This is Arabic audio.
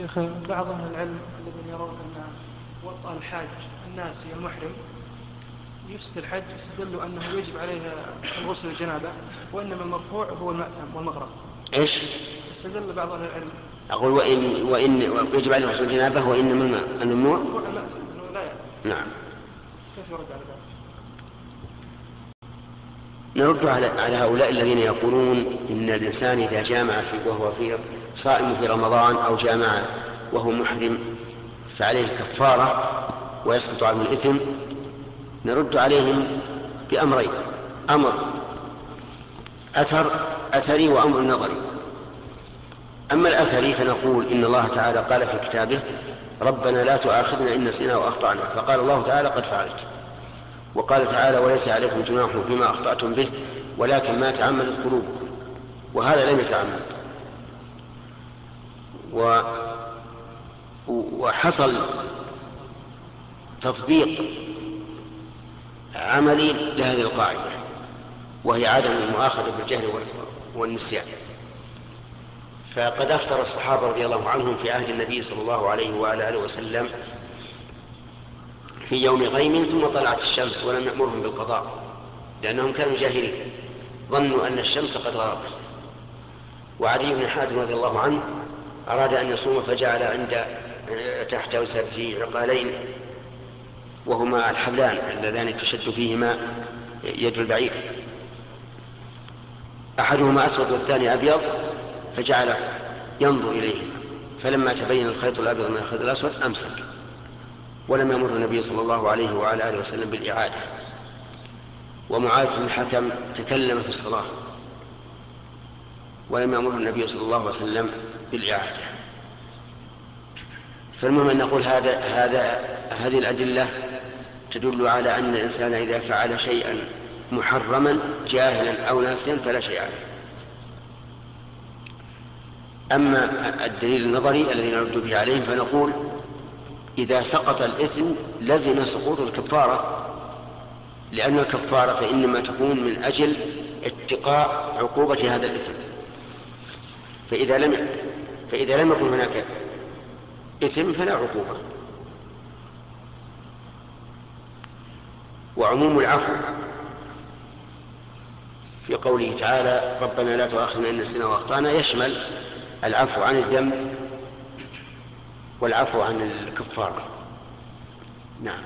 شيخ بعض أهل العلم الذين يرون أن وطأ الحاج الناسي المحرم يفسد الحج استدلوا أنه يجب عليه الغسل الجنابة وإنما المرفوع هو المأثم والمغرب إيش؟ استدل بعض أهل العلم. أقول وإن وإن يجب عليه غسل الجنابة وإنما الممنوع مرفوع المأثم لا يأثم. نعم. كيف يرد على ذلك؟ نرد على على هؤلاء الذين يقولون إن الإنسان إذا جامع في وهو في صائم في رمضان أو جامع وهو محرم فعليه كفاره ويسقط عنه الإثم نرد عليهم بأمرين أمر أثر أثري وأمر نظري. أما الأثري فنقول إن الله تعالى قال في كتابه ربنا لا تؤاخذنا إن نسينا واخطانا فقال الله تعالى قد فعلت. وقال تعالى وليس عليكم جناح فيما أخطأتم به ولكن ما تعمدت قلوبكم وهذا لم يتعمد. و وحصل تطبيق عملي لهذه القاعدة وهي عدم المؤاخذة بالجهل والنسيان. فقد أفطر الصحابة رضي الله عنهم في عهد النبي صلى الله عليه وعلى آله وسلم في يوم غيم ثم طلعت الشمس ولم يأمرهم بالقضاء لأنهم كانوا جاهلين. ظنوا أن الشمس قد غربت وعلي بن حاتم رضي الله عنه أراد أن يصوم فجعل عند تحت وسبه عقالين وهما الحبلان اللذان تشد فيهما يد البعير. أحدهما أسود والثاني أبيض فجعل ينظر إليهما. فلما تبين الخيط الأبيض من الخيط الأسود أمسك ولم يمر النبي صلى الله عليه وعلى آله وسلم بالإعادة. ومعاذ بن الحكم تكلم في الصلاة. ولم يأمره النبي صلى الله عليه وسلم بالإعادة. فالمهم أن نقول هذا هذا هذه الأدلة تدل على أن الإنسان إذا فعل شيئا محرما جاهلا أو ناسيا فلا شيء عليه. أما الدليل النظري الذي نرد به عليهم فنقول إذا سقط الإثم لزم سقوط الكفارة لأن الكفارة فإنما تكون من أجل اتقاء عقوبة هذا الإثم. فإذا لم فإذا لم يكن هناك إثم فلا عقوبة. وعموم العفو في قوله تعالى ربنا لا تؤاخذنا إن نسينا وأخطأنا يشمل العفو عن الذنب والعفو عن الكفارة نعم.